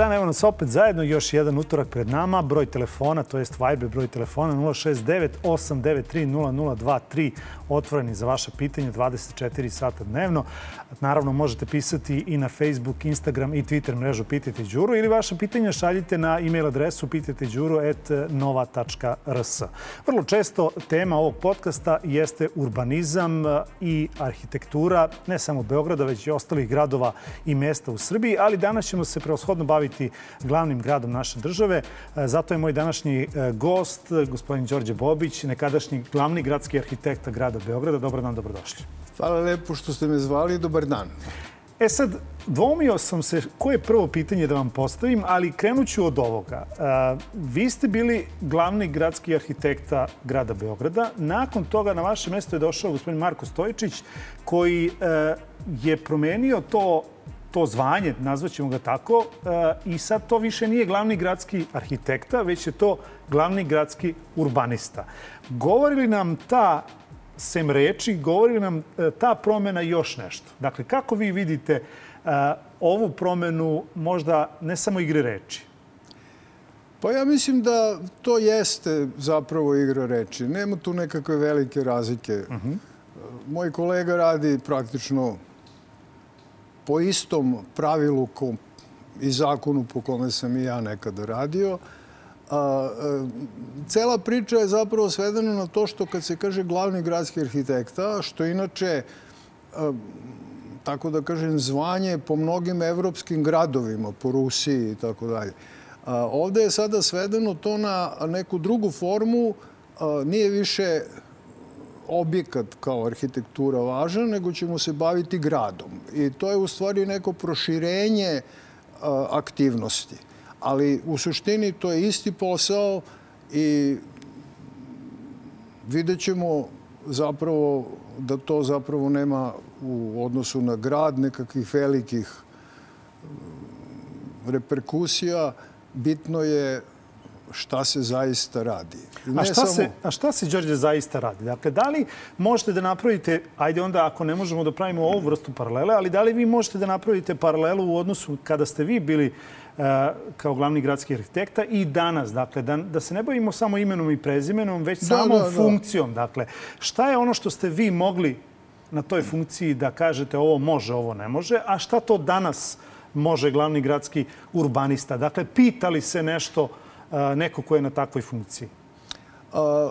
Dan, evo nas opet zajedno, još jedan utorak pred nama. Broj telefona, to jest Viber broj telefona 069 893 0023, otvoreni za vaše pitanje 24 sata dnevno. Naravno, možete pisati i na Facebook, Instagram i Twitter mrežu Pitajte Đuru ili vaše pitanja šaljite na e-mail adresu pitajteđuru.nova.rs. Vrlo često tema ovog podcasta jeste urbanizam i arhitektura, ne samo Beograda, već i ostalih gradova i mesta u Srbiji, ali danas ćemo se preoshodno baviti glavnim gradom naše države. Zato je moj današnji e, gost, gospodin Đorđe Bobić, nekadašnji glavni gradski arhitekta grada Beograda. Dobar dan, dobrodošli. Hvala lepo što ste me zvali. Dobar dan. E sad, dvomio sam se koje je prvo pitanje da vam postavim, ali krenut ću od ovoga. vi ste bili glavni gradski arhitekta grada Beograda. Nakon toga na vaše mesto je došao gospodin Marko Stojičić, koji e, je promenio to to zvanje, nazvaćemo ga tako, e, i sad to više nije glavni gradski arhitekta, već je to glavni gradski urbanista. Govori li nam ta sem reči, govori nam e, ta promena još nešto. Dakle, kako vi vidite e, ovu promenu možda ne samo igre reči? Pa ja mislim da to jeste zapravo igra reči. Nema tu nekakve velike razlike. Uh mhm. -huh. Moj kolega radi praktično po istom pravilu i zakonu po kome sam i ja nekada radio. A, cela priča je zapravo svedena na to što kad se kaže glavni gradski arhitekta, što inače tako da kažem, zvanje po mnogim evropskim gradovima, po Rusiji i tako dalje. Ovde je sada svedeno to na neku drugu formu, nije više objekat kao arhitektura važan, nego ćemo se baviti gradom. I to je u stvari neko proširenje aktivnosti ali u suštini to je isti posao i vidjet ćemo zapravo da to zapravo nema u odnosu na grad nekakvih velikih reperkusija. Bitno je šta se zaista radi. Ne a, šta samo... se, a šta se, Đorđe, zaista radi? Dakle, da li možete da napravite, ajde onda ako ne možemo da pravimo ovu vrstu paralele, ali da li vi možete da napravite paralelu u odnosu kada ste vi bili E, kao glavni gradski arhitekta i danas. Dakle, da, da se ne bavimo samo imenom i prezimenom, već da, samom da, da. funkcijom. Dakle, šta je ono što ste vi mogli na toj funkciji da kažete ovo može, ovo ne može, a šta to danas može glavni gradski urbanista? Dakle, pitali se nešto e, neko ko je na takvoj funkciji? A,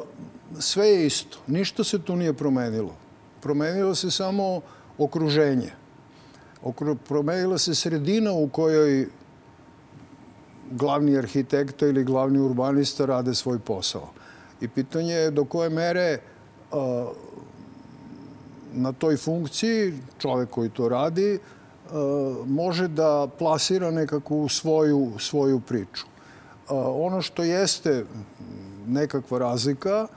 sve je isto. Ništa se tu nije promenilo. Promenilo se samo okruženje. Okru, promenila se sredina u kojoj glavni arhitekta ili glavni urbanista rade svoj posao. I pitanje je do koje mere na toj funkciji čovek koji to radi može da plasira nekakvu svoju, svoju priču. Ono što jeste nekakva razlika,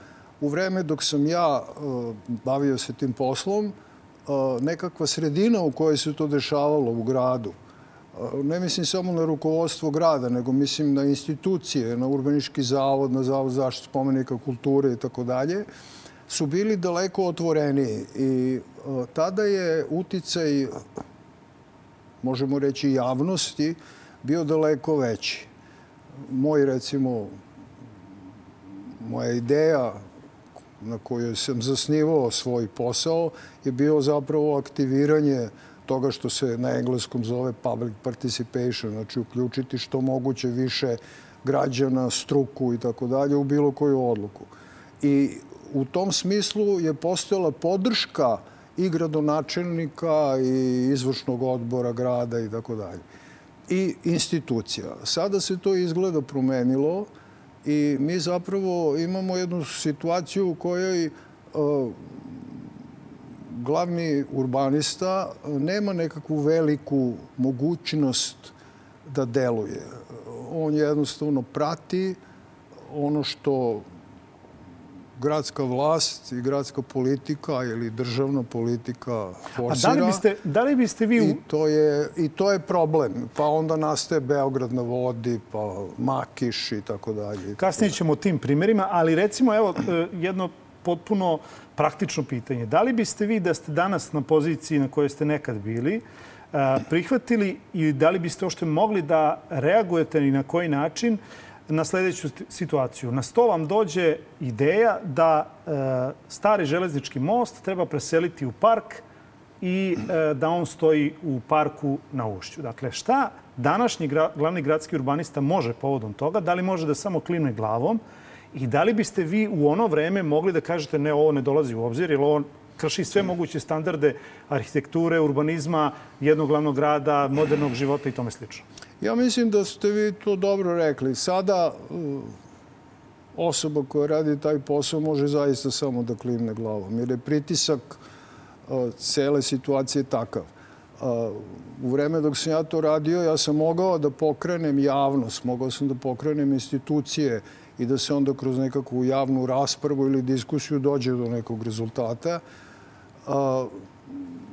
u vreme dok sam ja bavio se tim poslom, nekakva sredina u kojoj se to dešavalo u gradu, ne mislim samo na rukovodstvo grada, nego mislim na institucije, na urbanički zavod, na zavod zaštitu spomenika kulture i tako dalje, su bili daleko otvoreniji. I tada je uticaj, možemo reći, javnosti bio daleko veći. Moj, recimo, moja ideja na kojoj sam zasnivao svoj posao je bio zapravo aktiviranje toga što se na engleskom zove public participation, znači uključiti što moguće više građana, struku i tako dalje u bilo koju odluku. I u tom smislu je postojala podrška i gradonačelnika i izvršnog odbora grada i tako dalje. I institucija. Sada se to izgleda promenilo i mi zapravo imamo jednu situaciju u kojoj glavni urbanista nema nekakvu veliku mogućnost da deluje. On jednostavno prati ono što gradska vlast i gradska politika ili državna politika forsira. A da li biste, da li biste vi... I to, je, I to je problem. Pa onda nastaje Beograd na vodi, pa Makiš i tako dalje. Kasnije ćemo o tim primjerima, ali recimo evo jedno potpuno praktično pitanje. Da li biste vi da ste danas na poziciji na kojoj ste nekad bili, prihvatili i da li biste ošte mogli da reagujete i na koji način na sledeću situaciju. Na sto vam dođe ideja da stari železnički most treba preseliti u park i da on stoji u parku na ušću. Dakle, šta današnji glavni gradski urbanista može povodom toga? Da li može da samo klimne glavom? I da li biste vi u ono vreme mogli da kažete ne, ovo ne dolazi u obzir, jer ovo krši sve moguće standarde arhitekture, urbanizma, jednog glavnog grada, modernog života i tome slično? Ja mislim da ste vi to dobro rekli. Sada uh, osoba koja radi taj posao može zaista samo da klimne glavom, jer je pritisak uh, cele situacije takav. Uh, u vreme dok sam ja to radio, ja sam mogao da pokrenem javnost, mogao sam da pokrenem institucije, i da se onda kroz nekakvu javnu raspravu ili diskusiju dođe do nekog rezultata. A,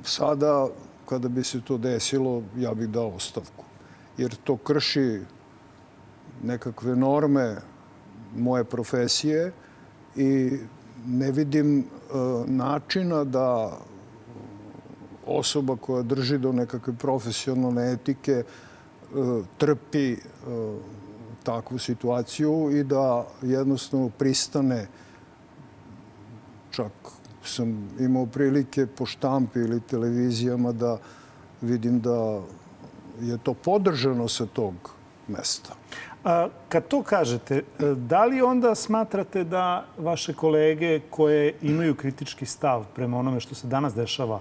sada, kada bi se to desilo, ja bih dao ostavku. Jer to krši nekakve norme moje profesije i ne vidim a, načina da osoba koja drži do nekakve profesionalne etike a, trpi takvu situaciju i da jednostavno pristane čak sam imao prilike po štampi ili televizijama da vidim da je to podržano sa tog mesta. A, kad to kažete, da li onda smatrate da vaše kolege koje imaju kritički stav prema onome što se danas dešava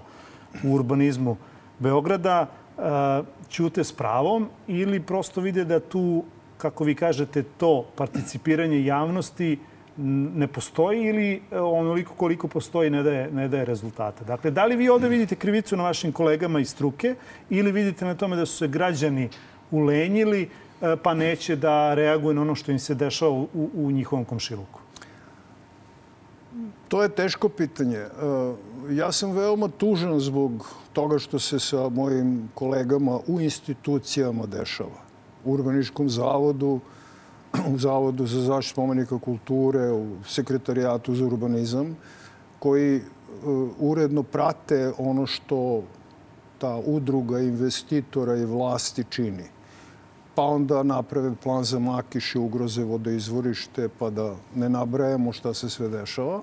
u urbanizmu Beograda, ćute s pravom ili prosto vide da tu kako vi kažete, to participiranje javnosti ne postoji ili e, onoliko koliko postoji ne daje, ne daje rezultata. Dakle, da li vi ovde vidite krivicu na vašim kolegama iz struke ili vidite na tome da su se građani ulenjili e, pa neće da reaguje na ono što im se dešava u, u njihovom komšiluku? To je teško pitanje. E, ja sam veoma tužan zbog toga što se sa mojim kolegama u institucijama dešava Urbaničkom zavodu, u Zavodu za zaštitu spomenika kulture, u Sekretarijatu za urbanizam, koji e, uredno prate ono što ta udruga investitora i vlasti čini. Pa onda naprave plan za makiše, ugroze vodoizvorište, pa da ne nabrajamo šta se sve dešava.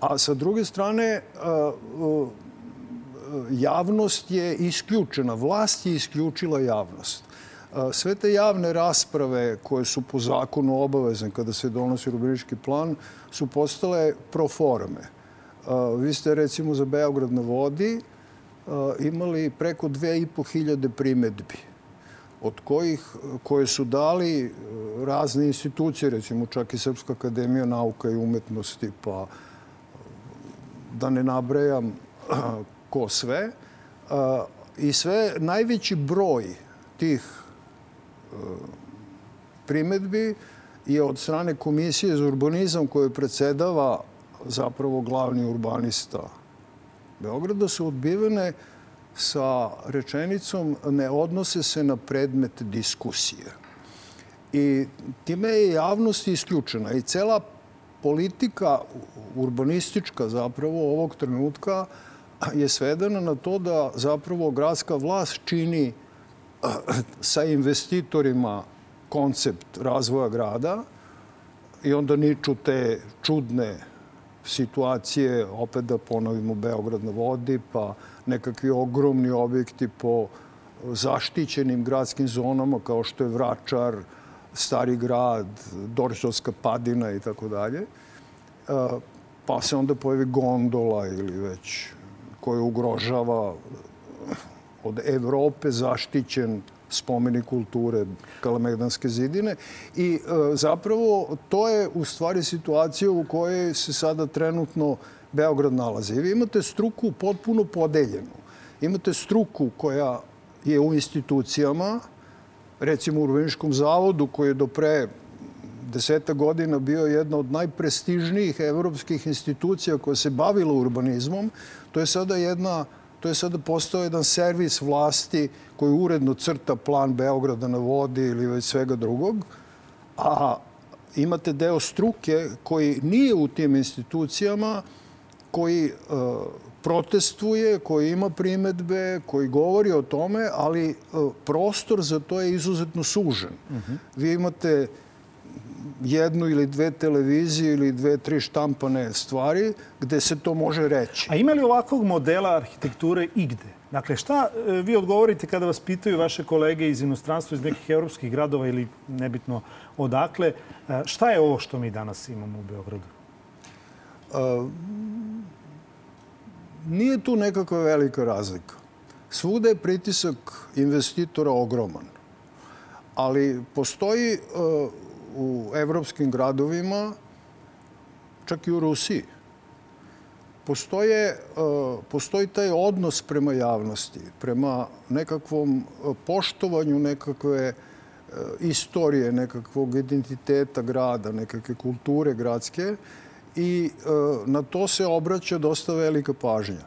A sa druge strane, e, e, javnost je isključena, vlast je isključila javnost. Sve te javne rasprave koje su po zakonu obavezne kada se donosi urbanički plan su postale pro forme. Vi ste recimo za Beograd na vodi imali preko 2500 primetbi od kojih, koje su dali razne institucije, recimo čak i Srpska akademija nauka i umetnosti, pa da ne nabrajam ko sve. I sve, najveći broj tih primetbi je od strane Komisije za urbanizam koje predsedava zapravo glavni urbanista Beograda su odbivene sa rečenicom ne odnose se na predmet diskusije. I time je javnost isključena i cela politika urbanistička zapravo ovog trenutka je svedena na to da zapravo gradska vlast čini sa investitorima koncept razvoja grada i onda niču te čudne situacije, opet da ponovimo Beograd na vodi, pa nekakvi ogromni objekti po zaštićenim gradskim zonama kao što je Vračar, Stari grad, Dorčovska padina i tako dalje. Pa se onda pojavi gondola ili već koja ugrožava od Evrope zaštićen spomenik kulture Kalemegdanske zidine i e, zapravo to je u stvari situacija u kojoj se sada trenutno Beograd nalazi. I vi imate struku potpuno podeljenu. Imate struku koja je u institucijama, recimo u Urbaničkom zavodu koji je do pre deseta godina bio jedna od najprestižnijih evropskih institucija koja se bavila urbanizmom. To je sada jedna To je sada postao jedan servis vlasti koji uredno crta plan Beograda na vodi ili već svega drugog. A imate deo struke koji nije u tim institucijama, koji protestuje, koji ima primetbe, koji govori o tome, ali prostor za to je izuzetno sužen. Uh -huh. Vi imate jednu ili dve televizije ili dve, tri štampane stvari gde se to može reći. A ima li ovakvog modela arhitekture igde? Dakle, šta e, vi odgovorite kada vas pitaju vaše kolege iz inostranstva, iz nekih evropskih gradova ili nebitno odakle, e, šta je ovo što mi danas imamo u Beogradu? A, nije tu nekakva velika razlika. Svuda je pritisak investitora ogroman. Ali postoji uh, u evropskim gradovima, čak i u Rusiji, postoje, uh, postoji taj odnos prema javnosti, prema nekakvom poštovanju nekakve uh, istorije, nekakvog identiteta grada, nekakve kulture gradske i na to se obraća dosta velika pažnja.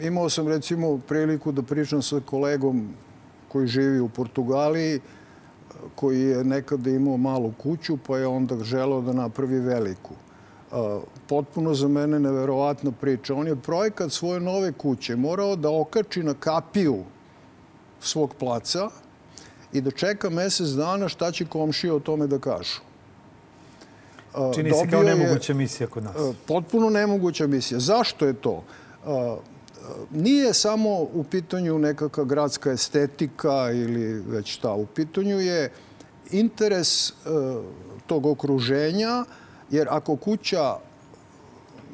Imao sam recimo priliku da pričam sa kolegom koji živi u Portugaliji, koji je nekada imao malu kuću, pa je onda želeo da napravi veliku. Potpuno za mene neverovatna priča. On je projekat svoje nove kuće morao da okači na kapiju svog placa i da čeka mesec dana šta će komšije o tome da kažu. Čini se kao nemoguća misija kod nas. Potpuno nemoguća misija. Zašto je to? Nije samo u pitanju nekakva gradska estetika ili već šta. U pitanju je interes tog okruženja, jer ako kuća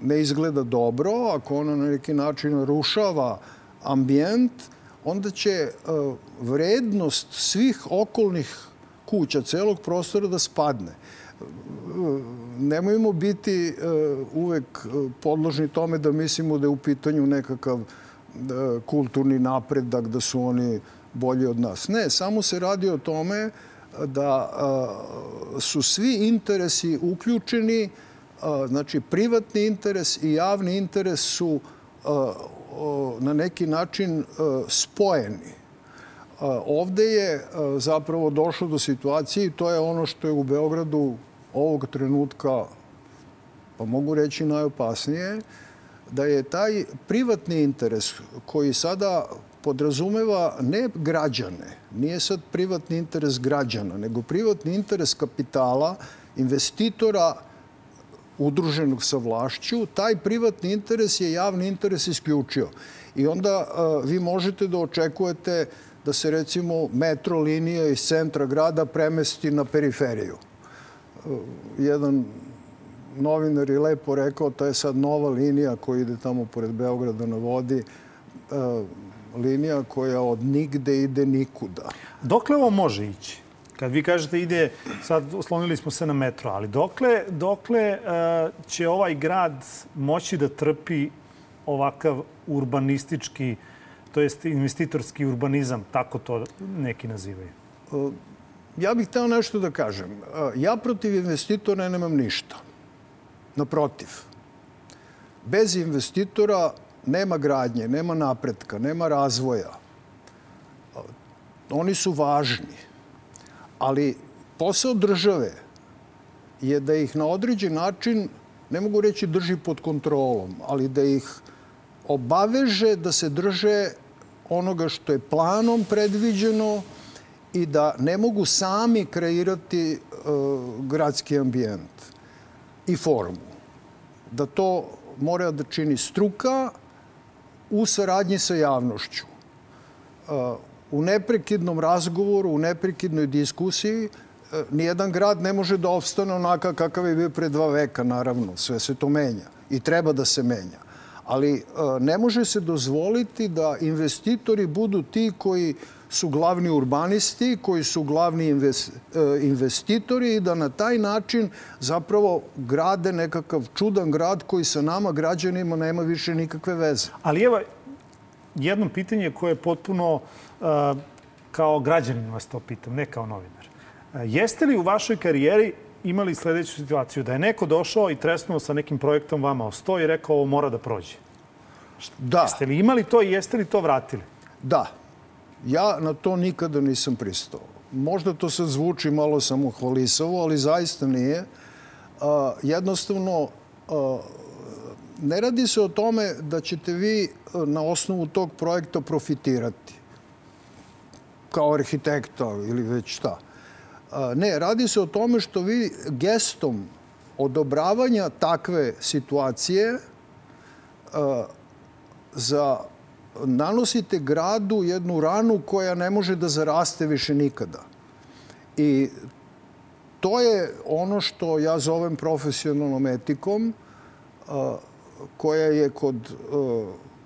ne izgleda dobro, ako ona na neki način rušava ambijent, onda će vrednost svih okolnih kuća, celog prostora da spadne nemojmo biti e, uvek e, podložni tome da mislimo da je u pitanju nekakav e, kulturni napredak, da su oni bolji od nas. Ne, samo se radi o tome da su svi interesi uključeni, znači privatni interes i javni interes su na neki način spojeni. Ovde je zapravo došlo do situacije i to je ono što je u Beogradu ovog trenutka, pa mogu reći najopasnije, da je taj privatni interes koji sada podrazumeva ne građane, nije sad privatni interes građana, nego privatni interes kapitala, investitora udruženog sa vlašću, taj privatni interes je javni interes isključio. I onda vi možete da očekujete da se recimo metro linija iz centra grada premesti na periferiju jedan novinar je lepo rekao, to je sad nova linija koja ide tamo pored Beograda na vodi, e, linija koja od nigde ide nikuda. Dokle ovo može ići? Kad vi kažete ide, sad oslonili smo se na metro, ali dokle, dokle uh, će ovaj grad moći da trpi ovakav urbanistički, to jest investitorski urbanizam, tako to neki nazivaju? Ja bih hteo nešto da kažem. Ja protiv investitora nemam ništa. Naprotiv. Bez investitora nema gradnje, nema napretka, nema razvoja. Oni su važni. Ali posao države je da ih na određen način, ne mogu reći drži pod kontrolom, ali da ih obaveže da se drže onoga što je planom predviđeno, i da ne mogu sami kreirati uh, gradski ambijent i formu. Da to mora da čini struka u saradnji sa javnošću. Uh, u neprekidnom razgovoru, u neprekidnoj diskusiji, uh, nijedan grad ne može da opstane onaka kakav je bio pre dva veka, naravno. Sve se to menja i treba da se menja. Ali ne može se dozvoliti da investitori budu ti koji su glavni urbanisti, koji su glavni e, investitori i da na taj način zapravo grade nekakav čudan grad koji sa nama građanima nema više nikakve veze. Ali evo, jedno pitanje koje je potpuno uh, kao građanin vas to pitam, ne kao novinar. Uh, jeste li u vašoj karijeri imali sledeću situaciju da je neko došao i tresnuo sa nekim projektom vama o sto i rekao ovo mora da prođe? Da. Jeste li imali to i jeste li to vratili? Da. Ja na to nikada nisam pristao. možda to sad zvuči malo samohvalisavo, ali zaista nije. Jednostavno, ne radi se o tome da ćete vi na osnovu tog projekta profitirati kao arhitekta ili već šta. Ne, radi se o tome što vi gestom odobravanja takve situacije za nanosite gradu jednu ranu koja ne može da zaraste više nikada. I to je ono što ja zovem profesionalnom etikom, koja je kod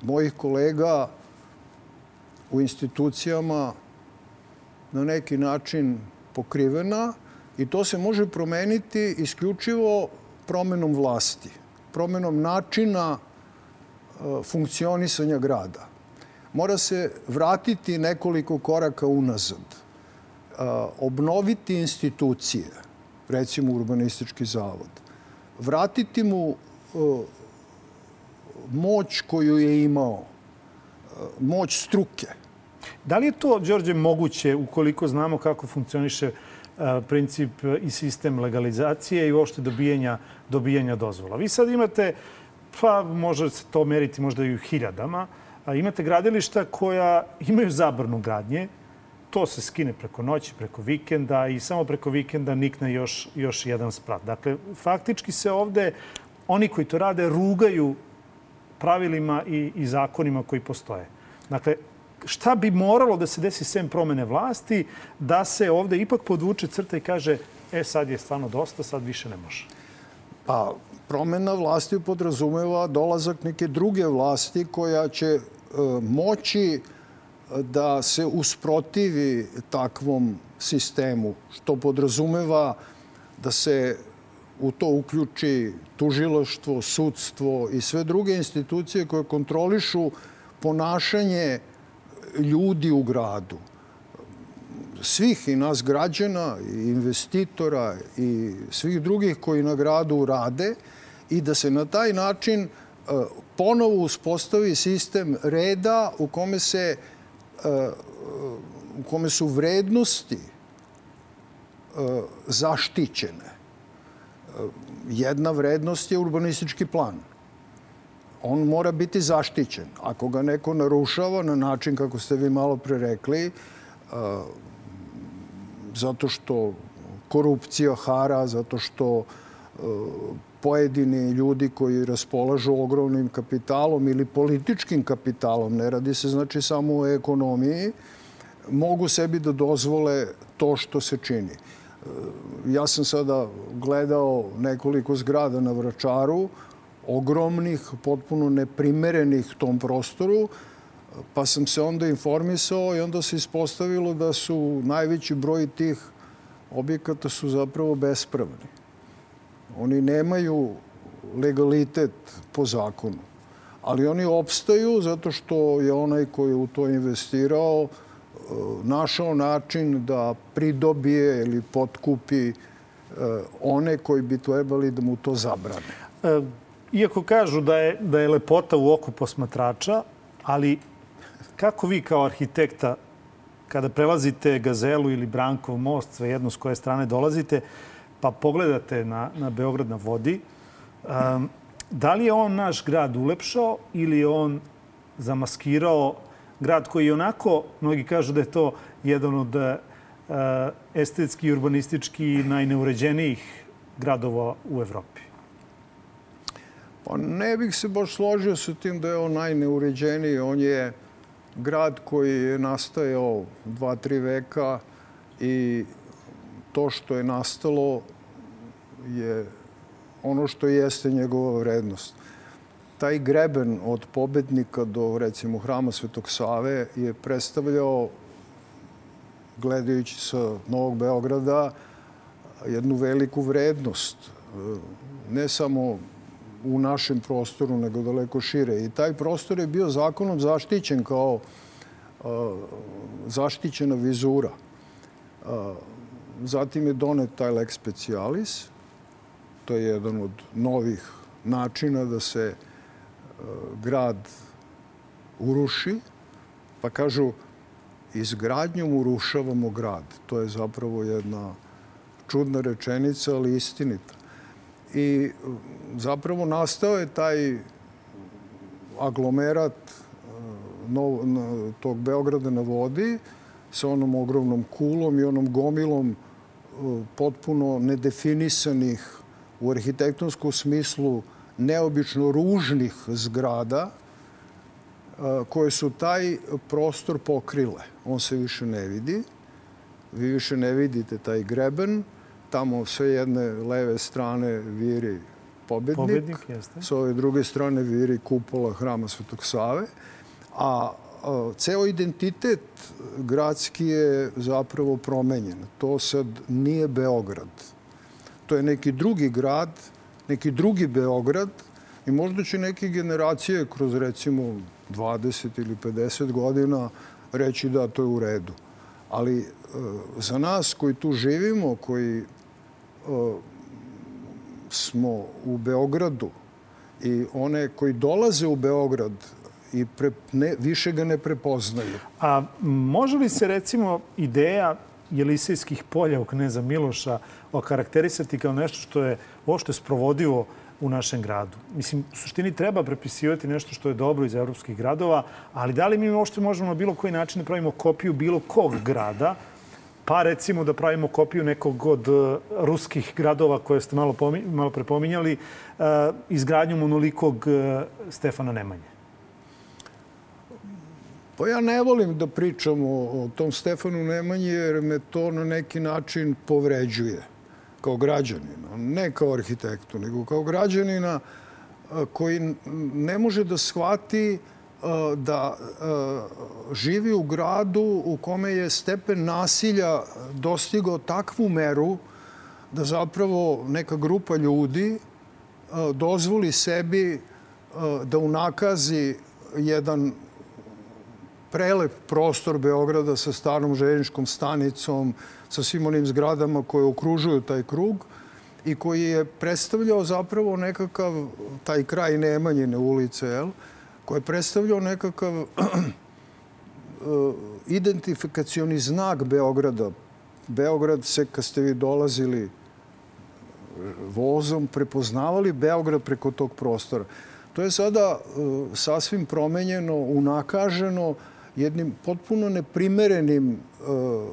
mojih kolega u institucijama na neki način pokrivena i to se može promeniti isključivo promenom vlasti, promenom načina funkcionisanja grada mora se vratiti nekoliko koraka unazad, obnoviti institucije, recimo urbanistički zavod, vratiti mu moć koju je imao, moć struke. Da li je to, Đorđe, moguće ukoliko znamo kako funkcioniše princip i sistem legalizacije i uopšte dobijanja, dobijanja dozvola? Vi sad imate, pa može se to meriti možda i u hiljadama, imate gradilišta koja imaju zabrnu gradnje, to se skine preko noći, preko vikenda i samo preko vikenda nikne još, još jedan sprat. Dakle, faktički se ovde oni koji to rade rugaju pravilima i, i zakonima koji postoje. Dakle, šta bi moralo da se desi sem promene vlasti, da se ovde ipak podvuče crta i kaže e, sad je stvarno dosta, sad više ne može? Pa, promena vlasti podrazumeva dolazak neke druge vlasti koja će moći da se usprotivi takvom sistemu, što podrazumeva da se u to uključi tužiloštvo, sudstvo i sve druge institucije koje kontrolišu ponašanje ljudi u gradu. Svih i nas građana, i investitora i svih drugih koji na gradu rade i da se na taj način ponovo uspostavi sistem reda u kome se u kome su vrednosti zaštićene. Jedna vrednost je urbanistički plan. On mora biti zaštićen. Ako ga neko narušava na način kako ste vi malo pre rekli, zato što korupcija hara, zato što pojedini ljudi koji raspolažu ogromnim kapitalom ili političkim kapitalom, ne radi se znači samo o ekonomiji, mogu sebi da dozvole to što se čini. Ja sam sada gledao nekoliko zgrada na Vračaru, ogromnih, potpuno neprimerenih tom prostoru, pa sam se onda informisao i onda se ispostavilo da su najveći broj tih objekata su zapravo bespravni. Oni nemaju legalitet po zakonu. Ali oni opstaju zato što je onaj koji je u to investirao e, našao način da pridobije ili potkupi e, one koji bi trebali da mu to zabrane. E, iako kažu da je, da je lepota u oku posmatrača, ali kako vi kao arhitekta kada prelazite Gazelu ili Brankov most, svejedno s koje strane dolazite, pa pogledate na, na Beograd na vodi, um, da li je on naš grad ulepšao ili je on zamaskirao grad koji je onako, mnogi kažu da je to jedan od uh, estetski i urbanistički najneuređenijih gradova u Evropi? Pa ne bih se baš složio sa tim da je on najneuređeniji. On je grad koji je nastajao dva, tri veka i to što je nastalo je ono što jeste njegova vrednost. Taj greben od pobednika do, recimo, hrama Svetog Save je predstavljao, gledajući sa Novog Beograda, jednu veliku vrednost. Ne samo u našem prostoru, nego daleko šire. I taj prostor je bio zakonom zaštićen kao zaštićena vizura. Zatim je donet taj lex specialis. To je jedan od novih načina da se e, grad uruši. Pa kažu, izgradnjom urušavamo grad. To je zapravo jedna čudna rečenica, ali istinita. I zapravo nastao je taj aglomerat nov, tog Beograda na vodi sa onom ogromnom kulom i onom gomilom potpuno nedefinisanih u arhitektonskom smislu neobično ružnih zgrada koje su taj prostor pokrile. On se više ne vidi. Vi više ne vidite taj greben. Tamo sa jedne leve strane viri pobednik. Pobednik, jeste. Sa ove druge strane viri kupola hrama Svetog Save. A ceo identitet gradski je zapravo promenjen. To sad nije Beograd. To je neki drugi grad, neki drugi Beograd i možda će neke generacije kroz recimo 20 ili 50 godina reći da to je u redu. Ali e, za nas koji tu živimo, koji e, smo u Beogradu i one koji dolaze u Beograd i pre, ne, više ga ne prepoznaju. A može li se recimo ideja Jelisejskih polja u Kneza Miloša okarakterisati kao nešto što je uopšte sprovodivo u našem gradu. Mislim, u suštini treba prepisivati nešto što je dobro iz evropskih gradova, ali da li mi uopšte možemo na bilo koji način da pravimo kopiju bilo kog grada, pa recimo da pravimo kopiju nekog od uh, ruskih gradova koje ste malo, malo prepominjali, uh, izgradnju monolikog uh, Stefana Nemanje? Pa ja ne volim da pričam o, o tom Stefanu Nemanji jer me to na neki način povređuje kao građanina, ne kao arhitektu, nego kao građanina koji ne može da shvati da živi u gradu u kome je stepen nasilja dostigao takvu meru da zapravo neka grupa ljudi dozvoli sebi da unakazi jedan prelep prostor Beograda sa starom željeničkom stanicom, sa svim onim zgradama koje okružuju taj krug i koji je predstavljao zapravo nekakav, taj kraj Nemanjine ulice, jel? koji je predstavljao nekakav identifikacioni znak Beograda. Beograd se, kad ste vi dolazili vozom, prepoznavali Beograd preko tog prostora. To je sada uh, sasvim promenjeno, unakaženo, jednim potpuno neprimerenim uh,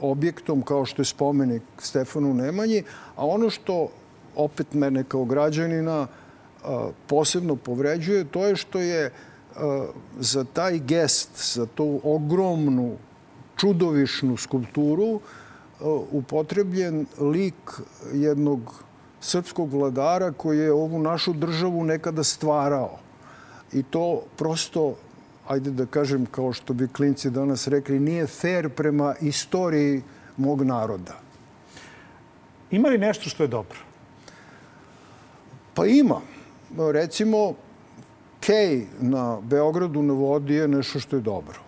objektom kao što je spomenik Stefanu Nemanji, a ono što opet mene kao građanina uh, posebno povređuje, to je što je uh, za taj gest, za tu ogromnu, čudovišnu skulpturu upotrebljen lik jednog srpskog vladara koji je ovu našu državu nekada stvarao. I to prosto ajde da kažem, kao što bi klinci danas rekli, nije fair prema istoriji mog naroda. Ima li nešto što je dobro? Pa ima. Recimo, Kej na Beogradu na vodi je nešto što je dobro.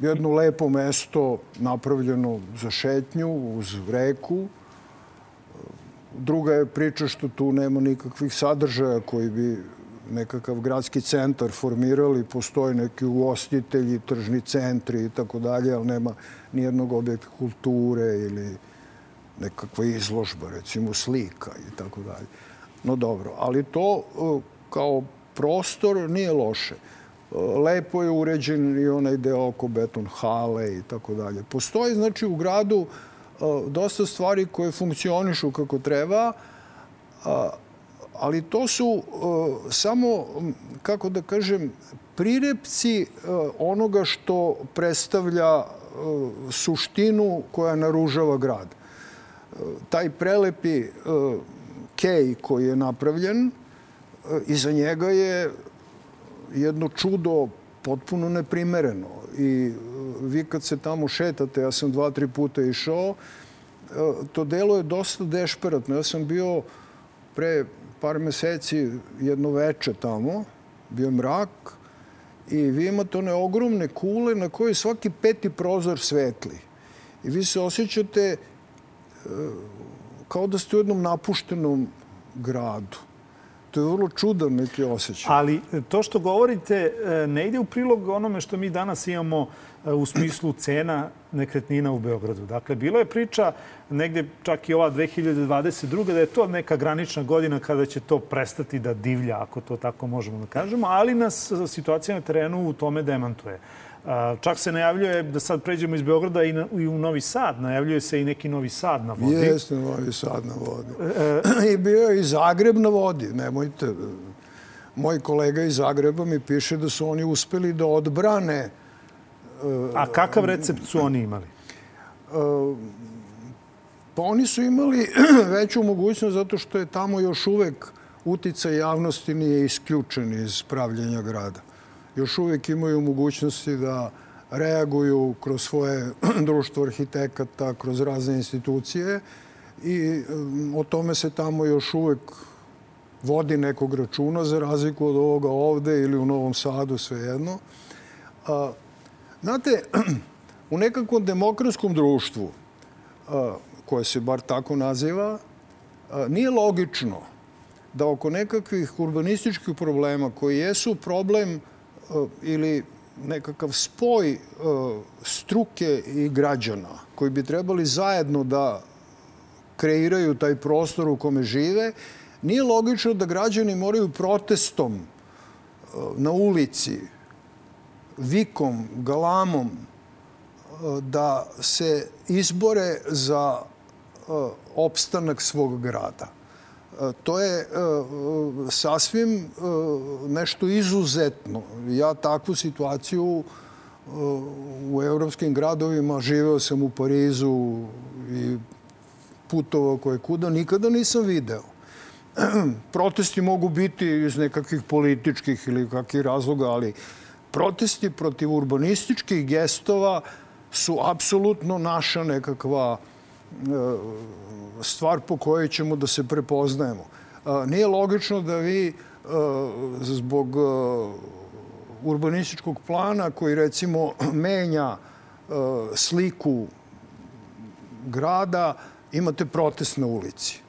Jedno lepo mesto napravljeno za šetnju uz reku. Druga je priča što tu nema nikakvih sadržaja koji bi nekakav gradski centar formirali, postoje neki ugostitelji, tržni centri i tako dalje, ali nema nijednog objekta kulture ili nekakva izložba, recimo slika i tako dalje. No dobro, ali to e, kao prostor nije loše. E, lepo je uređen i onaj deo oko beton hale i tako dalje. Postoji, znači, u gradu e, dosta stvari koje funkcionišu kako treba, ali to su uh, samo, kako da kažem, prirepci uh, onoga što predstavlja uh, suštinu koja naružava grad. Taj prelepi kej koji je napravljen, iza njega je jedno čudo potpuno neprimereno. I vi kad se tamo šetate, ja sam dva, tri puta išao, to delo je dosta dešperatno. Ja sam bio pre par meseci jedno veče tamo, bio mrak i vi imate one ogromne kule na kojoj svaki peti prozor svetli. I vi se osjećate e, kao da ste u jednom napuštenom gradu. To je vrlo čudan neki osjećaj. Ali to što govorite ne ide u prilog onome što mi danas imamo u smislu cena nekretnina u Beogradu. Dakle, bilo je priča negde čak i ova 2022. da je to neka granična godina kada će to prestati da divlja, ako to tako možemo da kažemo, ali nas situacija na terenu u tome demantuje. Čak se najavljuje da sad pređemo iz Beograda i, na, i u Novi Sad. Najavljuje se i neki Novi Sad na vodi. Jeste Novi Sad na vodi. E, I bio je i Zagreb na vodi. Nemojte. Moj kolega iz Zagreba mi piše da su oni uspeli da odbrane A kakav recept su oni imali? Pa oni su imali veću mogućnost zato što je tamo još uvek uticaj javnosti nije isključen iz pravljenja grada. Još uvek imaju mogućnosti da reaguju kroz svoje društvo arhitekata, kroz razne institucije i o tome se tamo još uvek vodi nekog računa za razliku od ovoga ovde ili u Novom Sadu, svejedno. Znate, u nekakvom demokratskom društvu, koje se bar tako naziva, nije logično da oko nekakvih urbanističkih problema koji jesu problem ili nekakav spoj struke i građana koji bi trebali zajedno da kreiraju taj prostor u kome žive, nije logično da građani moraju protestom na ulici vikom, galamom e, da se izbore za e, opstanak svog grada. E, to je sasvim nešto izuzetno. Ja takvu situaciju u evropskim gradovima, živeo sam u Parizu i putovao koje kuda, nikada nisam video. Protesti mogu biti iz nekakvih političkih ili kakvih razloga, ali protesti protiv urbanističkih gestova su apsolutno naša nekakva e, stvar po kojoj ćemo da se prepoznajemo. E, nije logično da vi e, zbog urbanističkog plana koji recimo menja sliku grada, imate protest na ulici.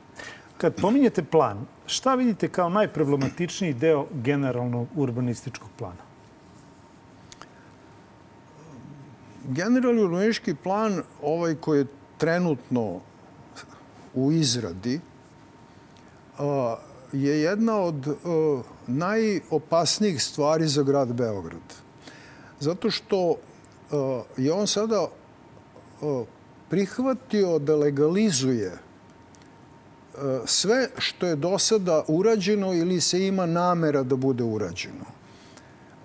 Kad pominjete plan, šta vidite kao najproblematičniji deo generalnog urbanističkog plana? Generalni urbanistički plan, ovaj koji je trenutno u izradi, je jedna od najopasnijih stvari za grad Beograd. Zato što je on sada prihvatio da legalizuje sve što je do sada urađeno ili se ima namera da bude urađeno.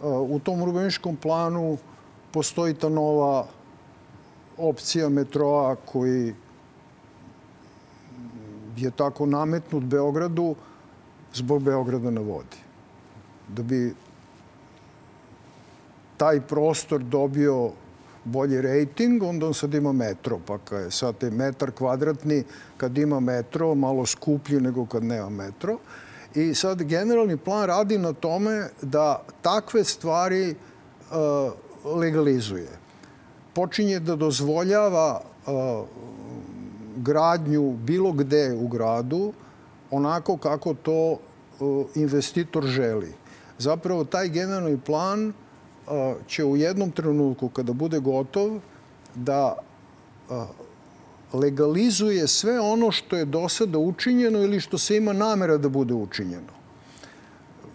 U tom urbanističkom planu postoji ta nova opcija metroa koji je tako nametnut Beogradu zbog Beograda na vodi. Da bi taj prostor dobio bolji rejting, onda on sad ima metro, pa kad je sad je metar kvadratni, kad ima metro, malo skuplji nego kad nema metro. I sad generalni plan radi na tome da takve stvari uh, legalizuje. Počinje da dozvoljava gradnju bilo gde u gradu onako kako to investitor želi. Zapravo, taj generalni plan će u jednom trenutku, kada bude gotov, da legalizuje sve ono što je do sada učinjeno ili što se ima namera da bude učinjeno.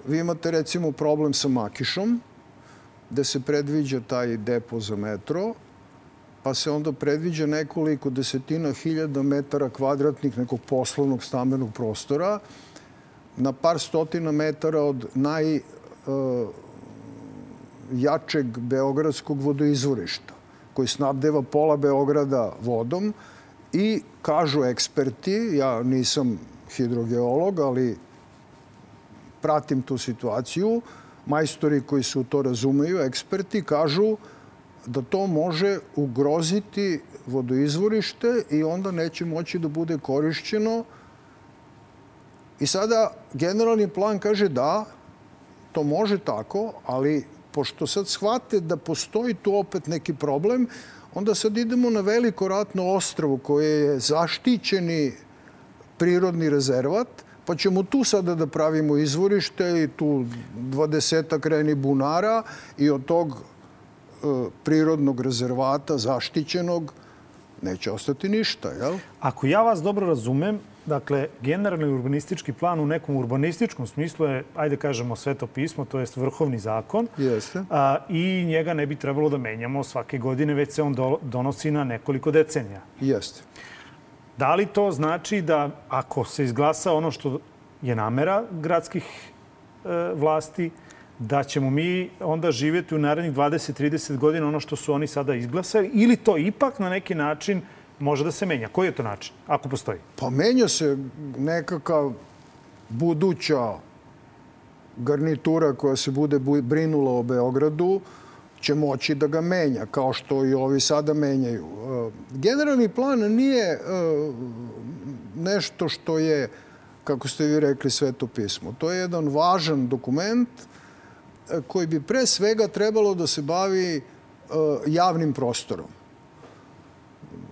Vi imate recimo problem sa Makišom, gde se predviđa taj depo za metro, pa se onda predviđa nekoliko desetina hiljada metara kvadratnih nekog poslovnog stambenog prostora na par stotina metara od najjačeg e, beogradskog vodoizvorišta koji snabdeva pola Beograda vodom i kažu eksperti, ja nisam hidrogeolog, ali pratim tu situaciju, majstori koji se u to razumeju, eksperti, kažu da to može ugroziti vodoizvorište i onda neće moći da bude korišćeno. I sada generalni plan kaže da, to može tako, ali pošto sad shvate da postoji tu opet neki problem, onda sad idemo na veliko ratno ostrovo koje je zaštićeni prirodni rezervat, Pa ćemo tu sada da pravimo izvorište i tu dvadesetak reni bunara i od tog e, prirodnog rezervata zaštićenog neće ostati ništa, jel? Ako ja vas dobro razumem, dakle, generalni urbanistički plan u nekom urbanističkom smislu je, ajde kažemo, sveto pismo, to jest vrhovni zakon. Jeste. A, I njega ne bi trebalo da menjamo svake godine, već se on do, donosi na nekoliko decenija. Jeste. Da li to znači da ako se izglasa ono što je namera gradskih e, vlasti, da ćemo mi onda živjeti u narednih 20-30 godina ono što su oni sada izglasali ili to ipak na neki način može da se menja? Koji je to način, ako postoji? Pa menja se nekakav buduća garnitura koja se bude brinula o Beogradu, će moći da ga menja, kao što i ovi sada menjaju. E, generalni plan nije e, nešto što je, kako ste vi rekli, sveto pismo. To je jedan važan dokument e, koji bi pre svega trebalo da se bavi javnim prostorom.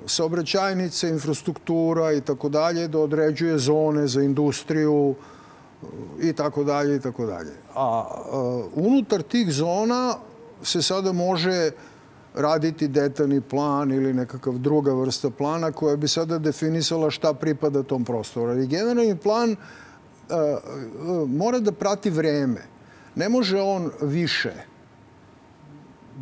Saobraćajnice, infrastruktura i tako dalje, da određuje zone za industriju i tako dalje i tako dalje. A unutar tih zona se sada može raditi detaljni plan ili nekakav druga vrsta plana koja bi sada definisala šta pripada tom prostoru. Ali generalni plan uh, uh, mora da prati vreme. Ne može on više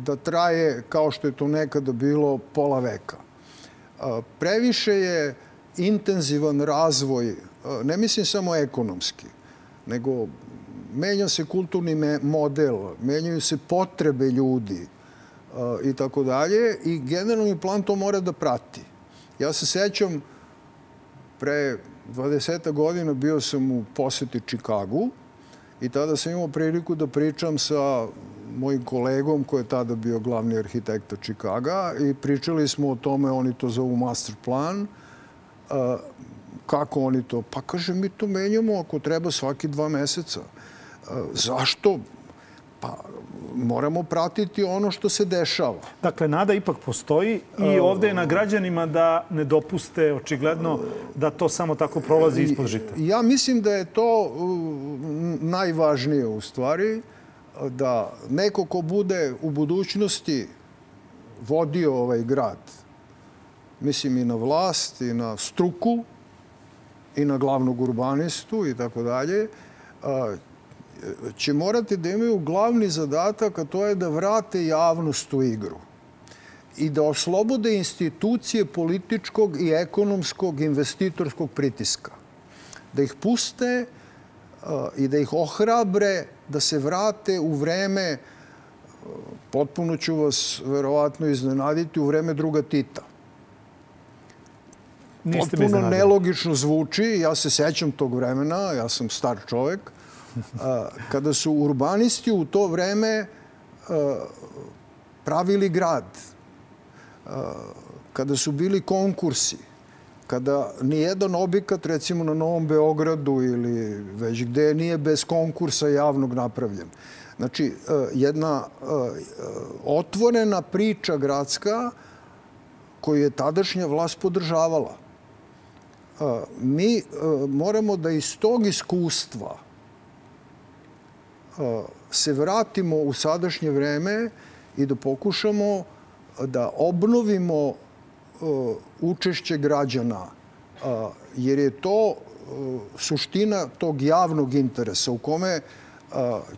da traje kao što je to nekada bilo pola veka. Uh, previše je intenzivan razvoj, ne mislim samo ekonomski, nego menja se kulturni model, menjaju se potrebe ljudi uh, i tako dalje i generalni plan to mora da prati. Ja se sećam, pre 20 godina bio sam u poseti Čikagu i tada sam imao priliku da pričam sa mojim kolegom koji je tada bio glavni arhitekta Čikaga i pričali smo o tome, oni to zovu master plan, uh, kako oni to? Pa kaže, mi to menjamo ako treba svaki dva meseca. Zašto? Pa moramo pratiti ono što se dešava. Dakle, nada ipak postoji i ovde je na građanima da ne dopuste očigledno da to samo tako prolazi ispod žita. Ja mislim da je to najvažnije u stvari, da neko ko bude u budućnosti vodio ovaj grad, mislim i na vlast, i na struku, i na glavnog urbanistu i tako dalje, će morati da imaju glavni zadatak, a to je da vrate javnost u igru i da oslobode institucije političkog i ekonomskog investitorskog pritiska. Da ih puste i da ih ohrabre da se vrate u vreme, potpuno ću vas verovatno iznenaditi, u vreme druga Tita. Niste potpuno nelogično zvuči, ja se sećam tog vremena, ja sam star čovek, kada su urbanisti u to vreme pravili grad, kada su bili konkursi, kada nijedan objekat, recimo na Novom Beogradu ili već gde, nije bez konkursa javnog napravljen. Znači, jedna otvorena priča gradska koju je tadašnja vlast podržavala. Mi moramo da iz tog iskustva se vratimo u sadašnje vreme i da pokušamo da obnovimo učešće građana, jer je to suština tog javnog interesa u kome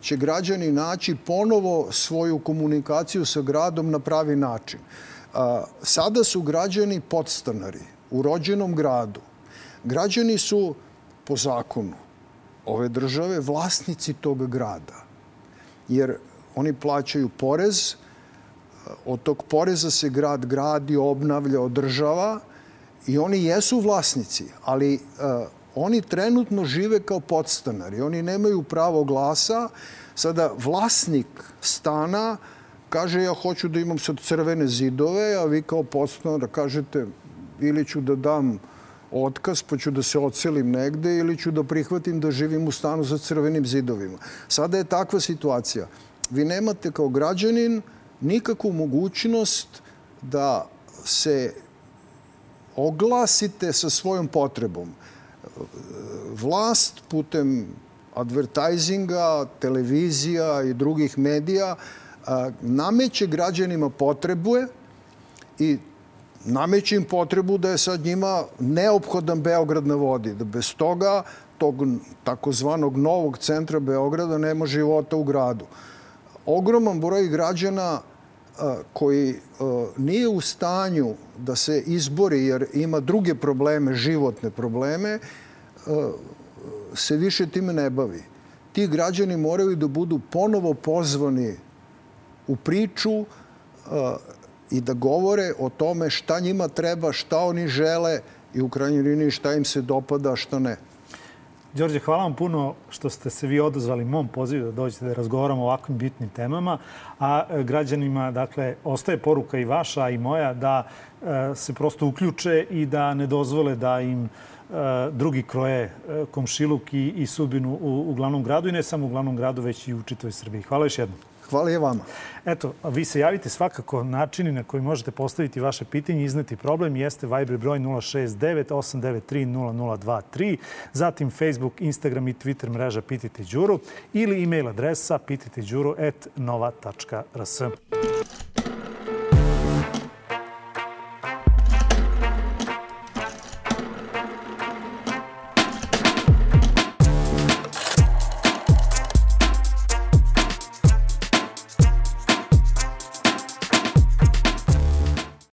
će građani naći ponovo svoju komunikaciju sa gradom na pravi način. Sada su građani podstanari u rođenom gradu. Građani su po zakonu ove države vlasnici tog grada. Jer oni plaćaju porez, od tog poreza se grad gradi, obnavlja, održava i oni jesu vlasnici, ali uh, oni trenutno žive kao podstanari. Oni nemaju pravo glasa. Sada vlasnik stana kaže ja hoću da imam sad crvene zidove, a vi kao podstanar kažete ili ću da dam otkaz pa ću da se ocelim negde ili ću da prihvatim da živim u stanu za crvenim zidovima. Sada je takva situacija. Vi nemate kao građanin nikakvu mogućnost da se oglasite sa svojom potrebom. vlast putem advertisinga, televizija i drugih medija nameće građanima potrebuje i nameće im potrebu da je sad njima neophodan Beograd na vodi, da bez toga tog takozvanog novog centra Beograda nema života u gradu. Ogroman broj građana koji nije u stanju da se izbori jer ima druge probleme, životne probleme, se više time ne bavi. Ti građani moraju da budu ponovo pozvani u priču i da govore o tome šta njima treba, šta oni žele i u krajnjoj liniji šta im se dopada, šta ne. Đorđe, hvala vam puno što ste se vi odazvali mom pozivu da dođete da razgovaramo o ovakvim bitnim temama, a e, građanima, dakle, ostaje poruka i vaša i moja da e, se prosto uključe i da ne dozvole da im e, drugi kroje komšiluk i, i sudbinu u, u glavnom gradu i ne samo u glavnom gradu, već i u čitoj Srbiji. Hvala još jednom. Hvala i vama. Eto, vi se javite svakako načini na koji možete postaviti vaše pitanje izneti problem jeste Viber broj 069 893 0023, zatim Facebook, Instagram i Twitter mreža Pitajte Đuru ili e-mail adresa pitajteđuru.nova.rs.